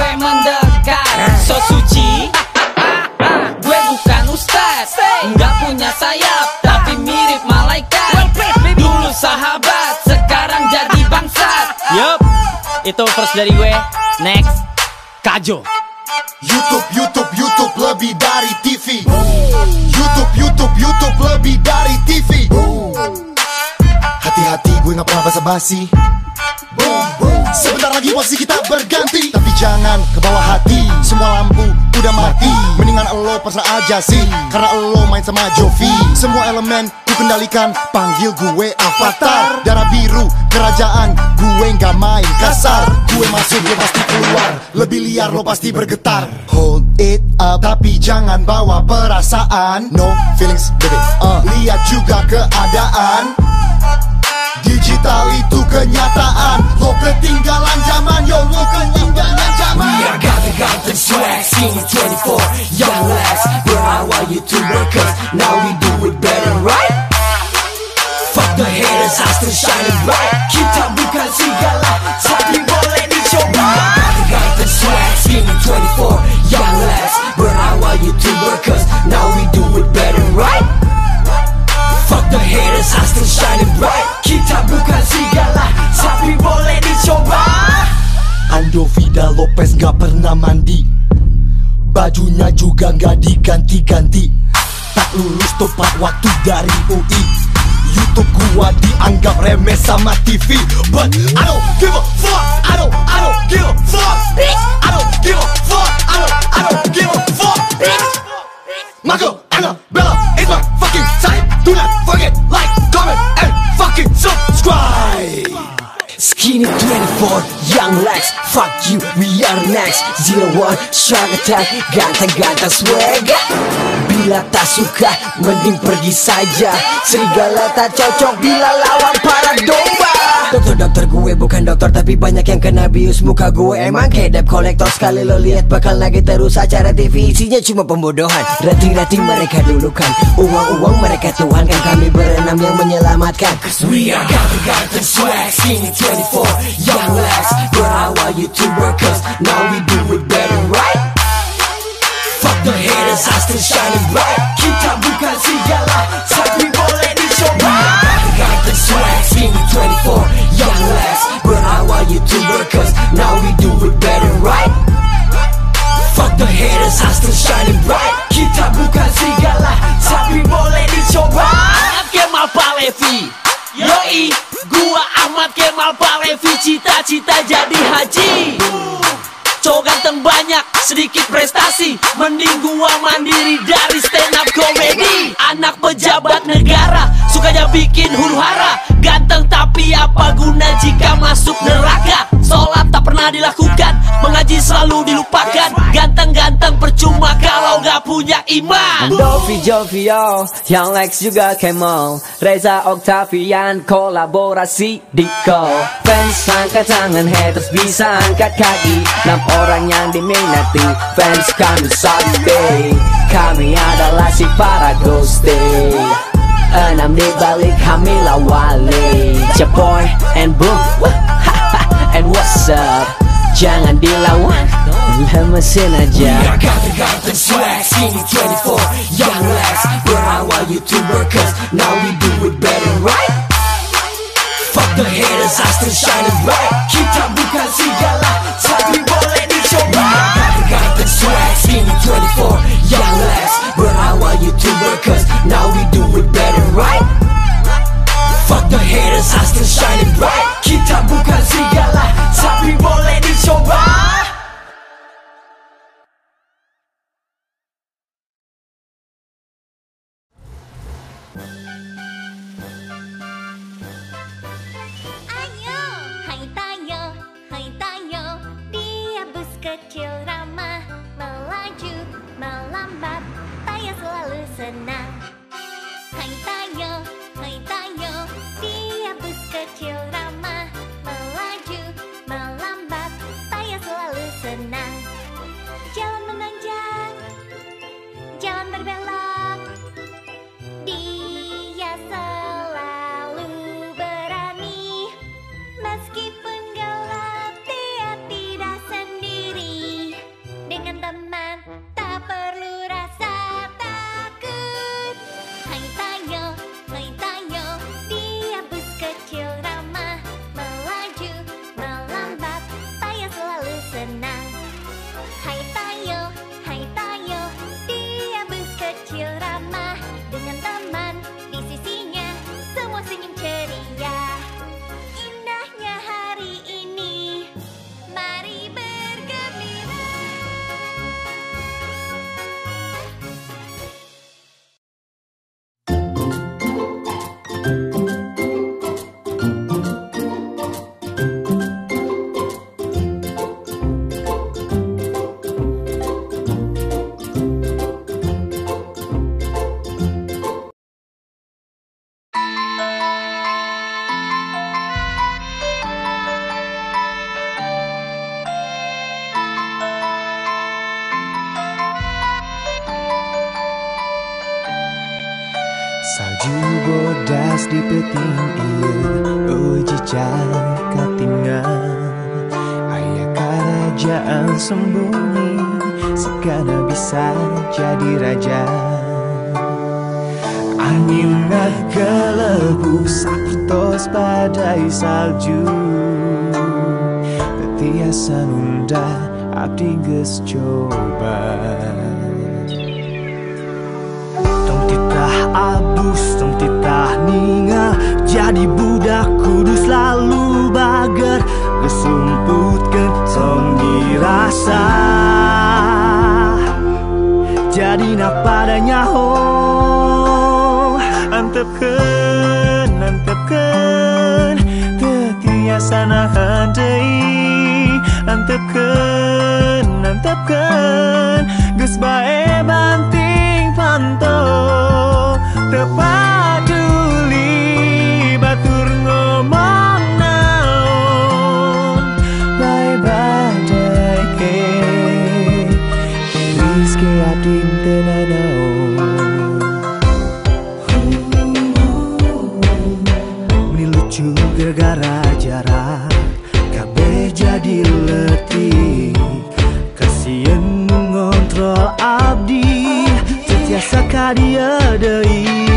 cewek-cewek mendekat. So suci. Gue bukan ustaz. Nggak punya sayap Tapi mirip malaikat. Dulu sahabat Sekarang jadi bangsat. Yup. Itu first dari gue. Next. Kajo. YouTube, YouTube, YouTube lebih dari TV YouTube, YouTube, YouTube lebih dari TV Hati-hati gue gak pernah basa-basi Sebentar lagi posisi kita berganti. Tapi jangan ke bawah hati. Semua lampu udah mati. Mendingan lo pasrah aja sih. Karena lo main sama Jovi. Semua elemen ku kendalikan Panggil gue Avatar. Darah biru kerajaan. Gue gak main kasar. Gue masuk lo pasti keluar. Lebih liar lo pasti bergetar. Hold it up Tapi jangan bawa perasaan. No feelings baby. Uh. Lihat juga keadaan swag Skinny 24 Young lads Berawal YouTuber Cause now we do it better right? Fuck the haters I still shining bright. Kita bukan segala Tapi boleh dicoba ganteng ganteng swag Skinny 24 Young lads Berawal YouTuber Cause now we do it better right? Fuck the haters, I still bright. Kita Ando Vida Lopez gak pernah mandi Bajunya juga gak diganti-ganti. Tak lulus tepat waktu dari UI Youtube gua dianggap remeh sama TV But I don't give a fuck I don't, one, shark attack, ganteng-ganteng swag Bila tak suka, mending pergi saja. Serigala tak cocok bila lawan para domba Dokter-dokter gue bukan dokter tapi banyak yang kena bius Muka gue. Emang debt collector Sekali lo lihat bakal lagi terus acara TV Isinya cuma pembodohan. Rating-rating mereka dulukan. Uang-uang mereka Tuhan kan kami berenam yang menyelamatkan. Cause we are ganteng-ganteng swag. Skinny 24, young lads. Berawal YouTuber cause now we do it better right? Fuck the haters, I still shining bright. Kita bukan segala, tapi Palevi Yoi Gua Ahmad Kemal Palevi Cita-cita jadi haji. Cowok ganteng banyak Sedikit prestasi. Mending gua mandiri dari stand up comedy Anak pejabat negara Sukanya bikin huru hara. Ganteng tapi apa guna jika masuk neraka? Sholat tak pernah dilakukan Mengaji selalu dilupakan. Ganteng-ganteng percuma kalau punya iman. Dovi Jovio, Young Lex juga Kemal Reza Octavian kolaborasi Diko Fans angkat tangan haters bisa angkat kaki. Enam orang yang diminati Fans kami sakti Kami adalah si para ghosty Enam di balik kami lawali. Jaboy and Boom And what's up? Jangan dilawan Lemesin aja We are ganteng-ganteng swag Skinny 24 Young lads Berawal YouTuber Cause now we do it better right Fuck the haters I still shining bright Kita bukan segala Tapi boleh dicoba We are ganteng-ganteng swag Skinny 24 Young lads Berawal YouTuber Cause now we do it better right Fuck the haters I still shining bright Salju bodas di peting iya Uji jaka tinggal Ayah kerajaan sembunyi Segala bisa jadi raja. Angin gelebu Sapertos badai salju. Tetiasa nunda Abdi coba abus, tong titah ningal Jadi budak kudu selalu bager Gesumputkan songi rasa. Jadi nak padanya ho Antepkan, antepkan Tetiasa nahan deui Antepkan, antepkan gara-gara jarak Kabeh jadi letih Kasian ngontrol abdi Setiasa kadia deui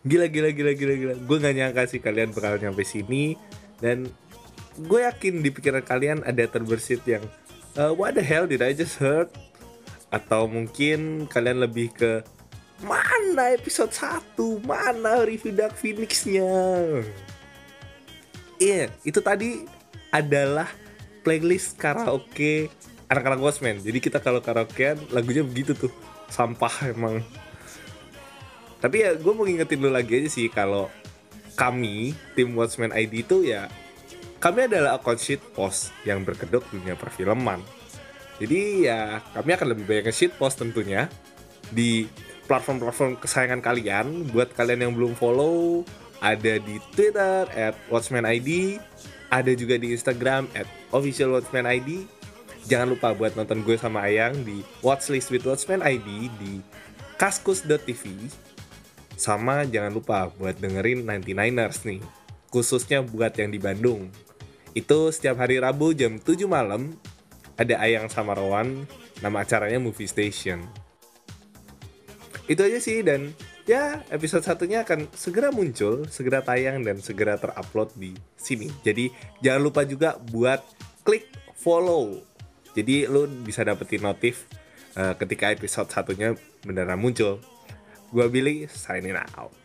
Gila gila gila gila gila. Gue gak nyangka sih kalian bakal nyampe sini dan gue yakin di pikiran kalian ada terbersit yang "Uh, what the hell did I just heard? Atau mungkin kalian lebih ke mana episode 1? Mana review Dark Phoenix-nya? Iya, itu tadi adalah playlist karaoke anak-anak Watchmen. Jadi kita kalau karaokean lagunya begitu tuh. Sampah emang. Tapi ya gue mau ngingetin lu lagi aja sih kalau kami tim Watchmen ID itu ya kami adalah akun shit post yang berkedok dunia perfilman. Jadi ya kami akan lebih banyak shit post tentunya di platform-platform kesayangan kalian. Buat kalian yang belum follow, ada di Twitter at Watchmen ID, ada juga di Instagram at official Watchmen ID. Jangan lupa buat nonton gue sama Ayang di Watchlist with Watchmen ID di kaskus.tv. Sama jangan lupa buat dengerin 99ers nih, khususnya buat yang di Bandung. Itu setiap hari Rabu jam 7 malam ada Ayang sama Rowan, nama acaranya Movie Station. Itu aja sih dan ya episode satunya akan segera muncul, segera tayang dan segera terupload di sini. Jadi jangan lupa juga buat klik follow. Jadi lu bisa dapetin notif eh, ketika episode satunya beneran muncul. Gua Billy signing out.